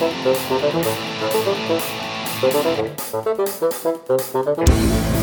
Thank you.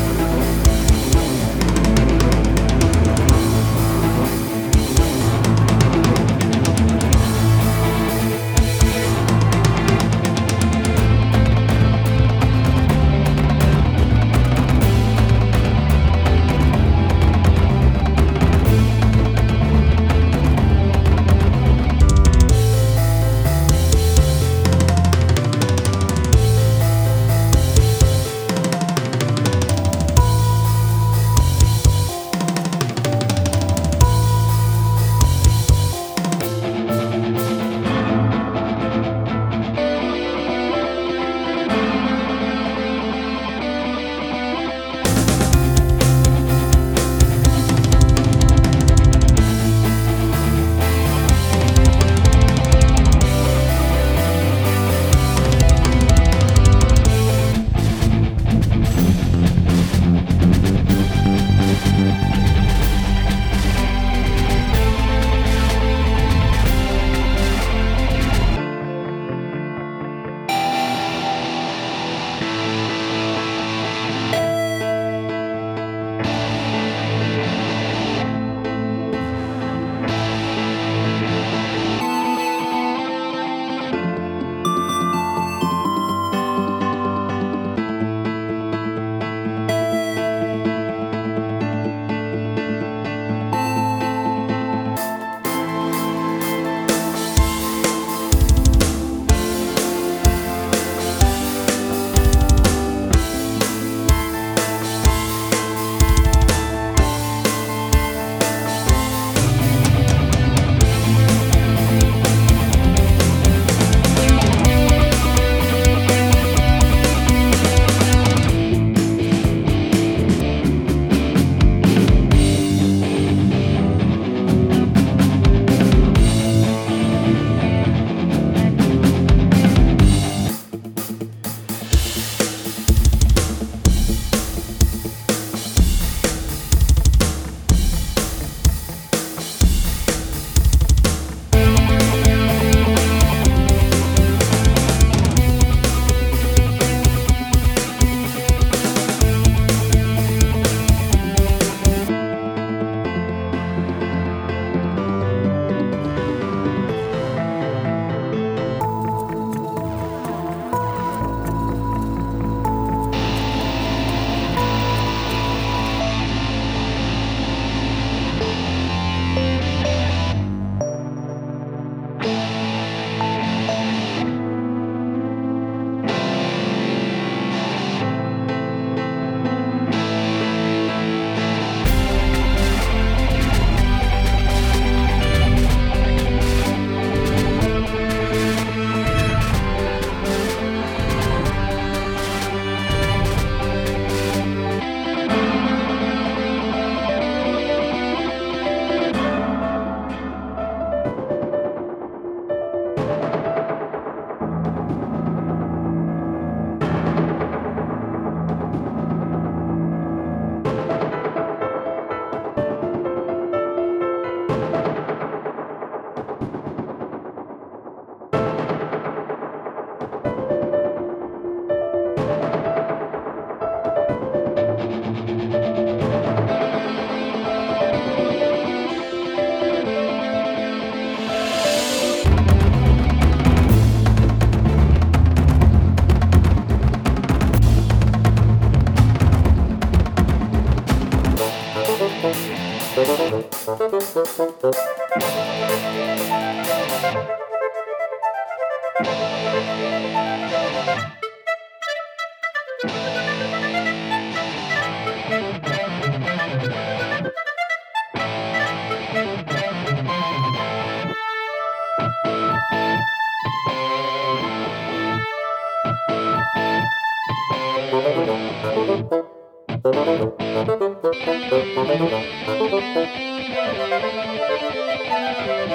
Música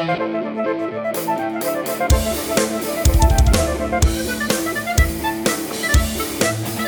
Thank you.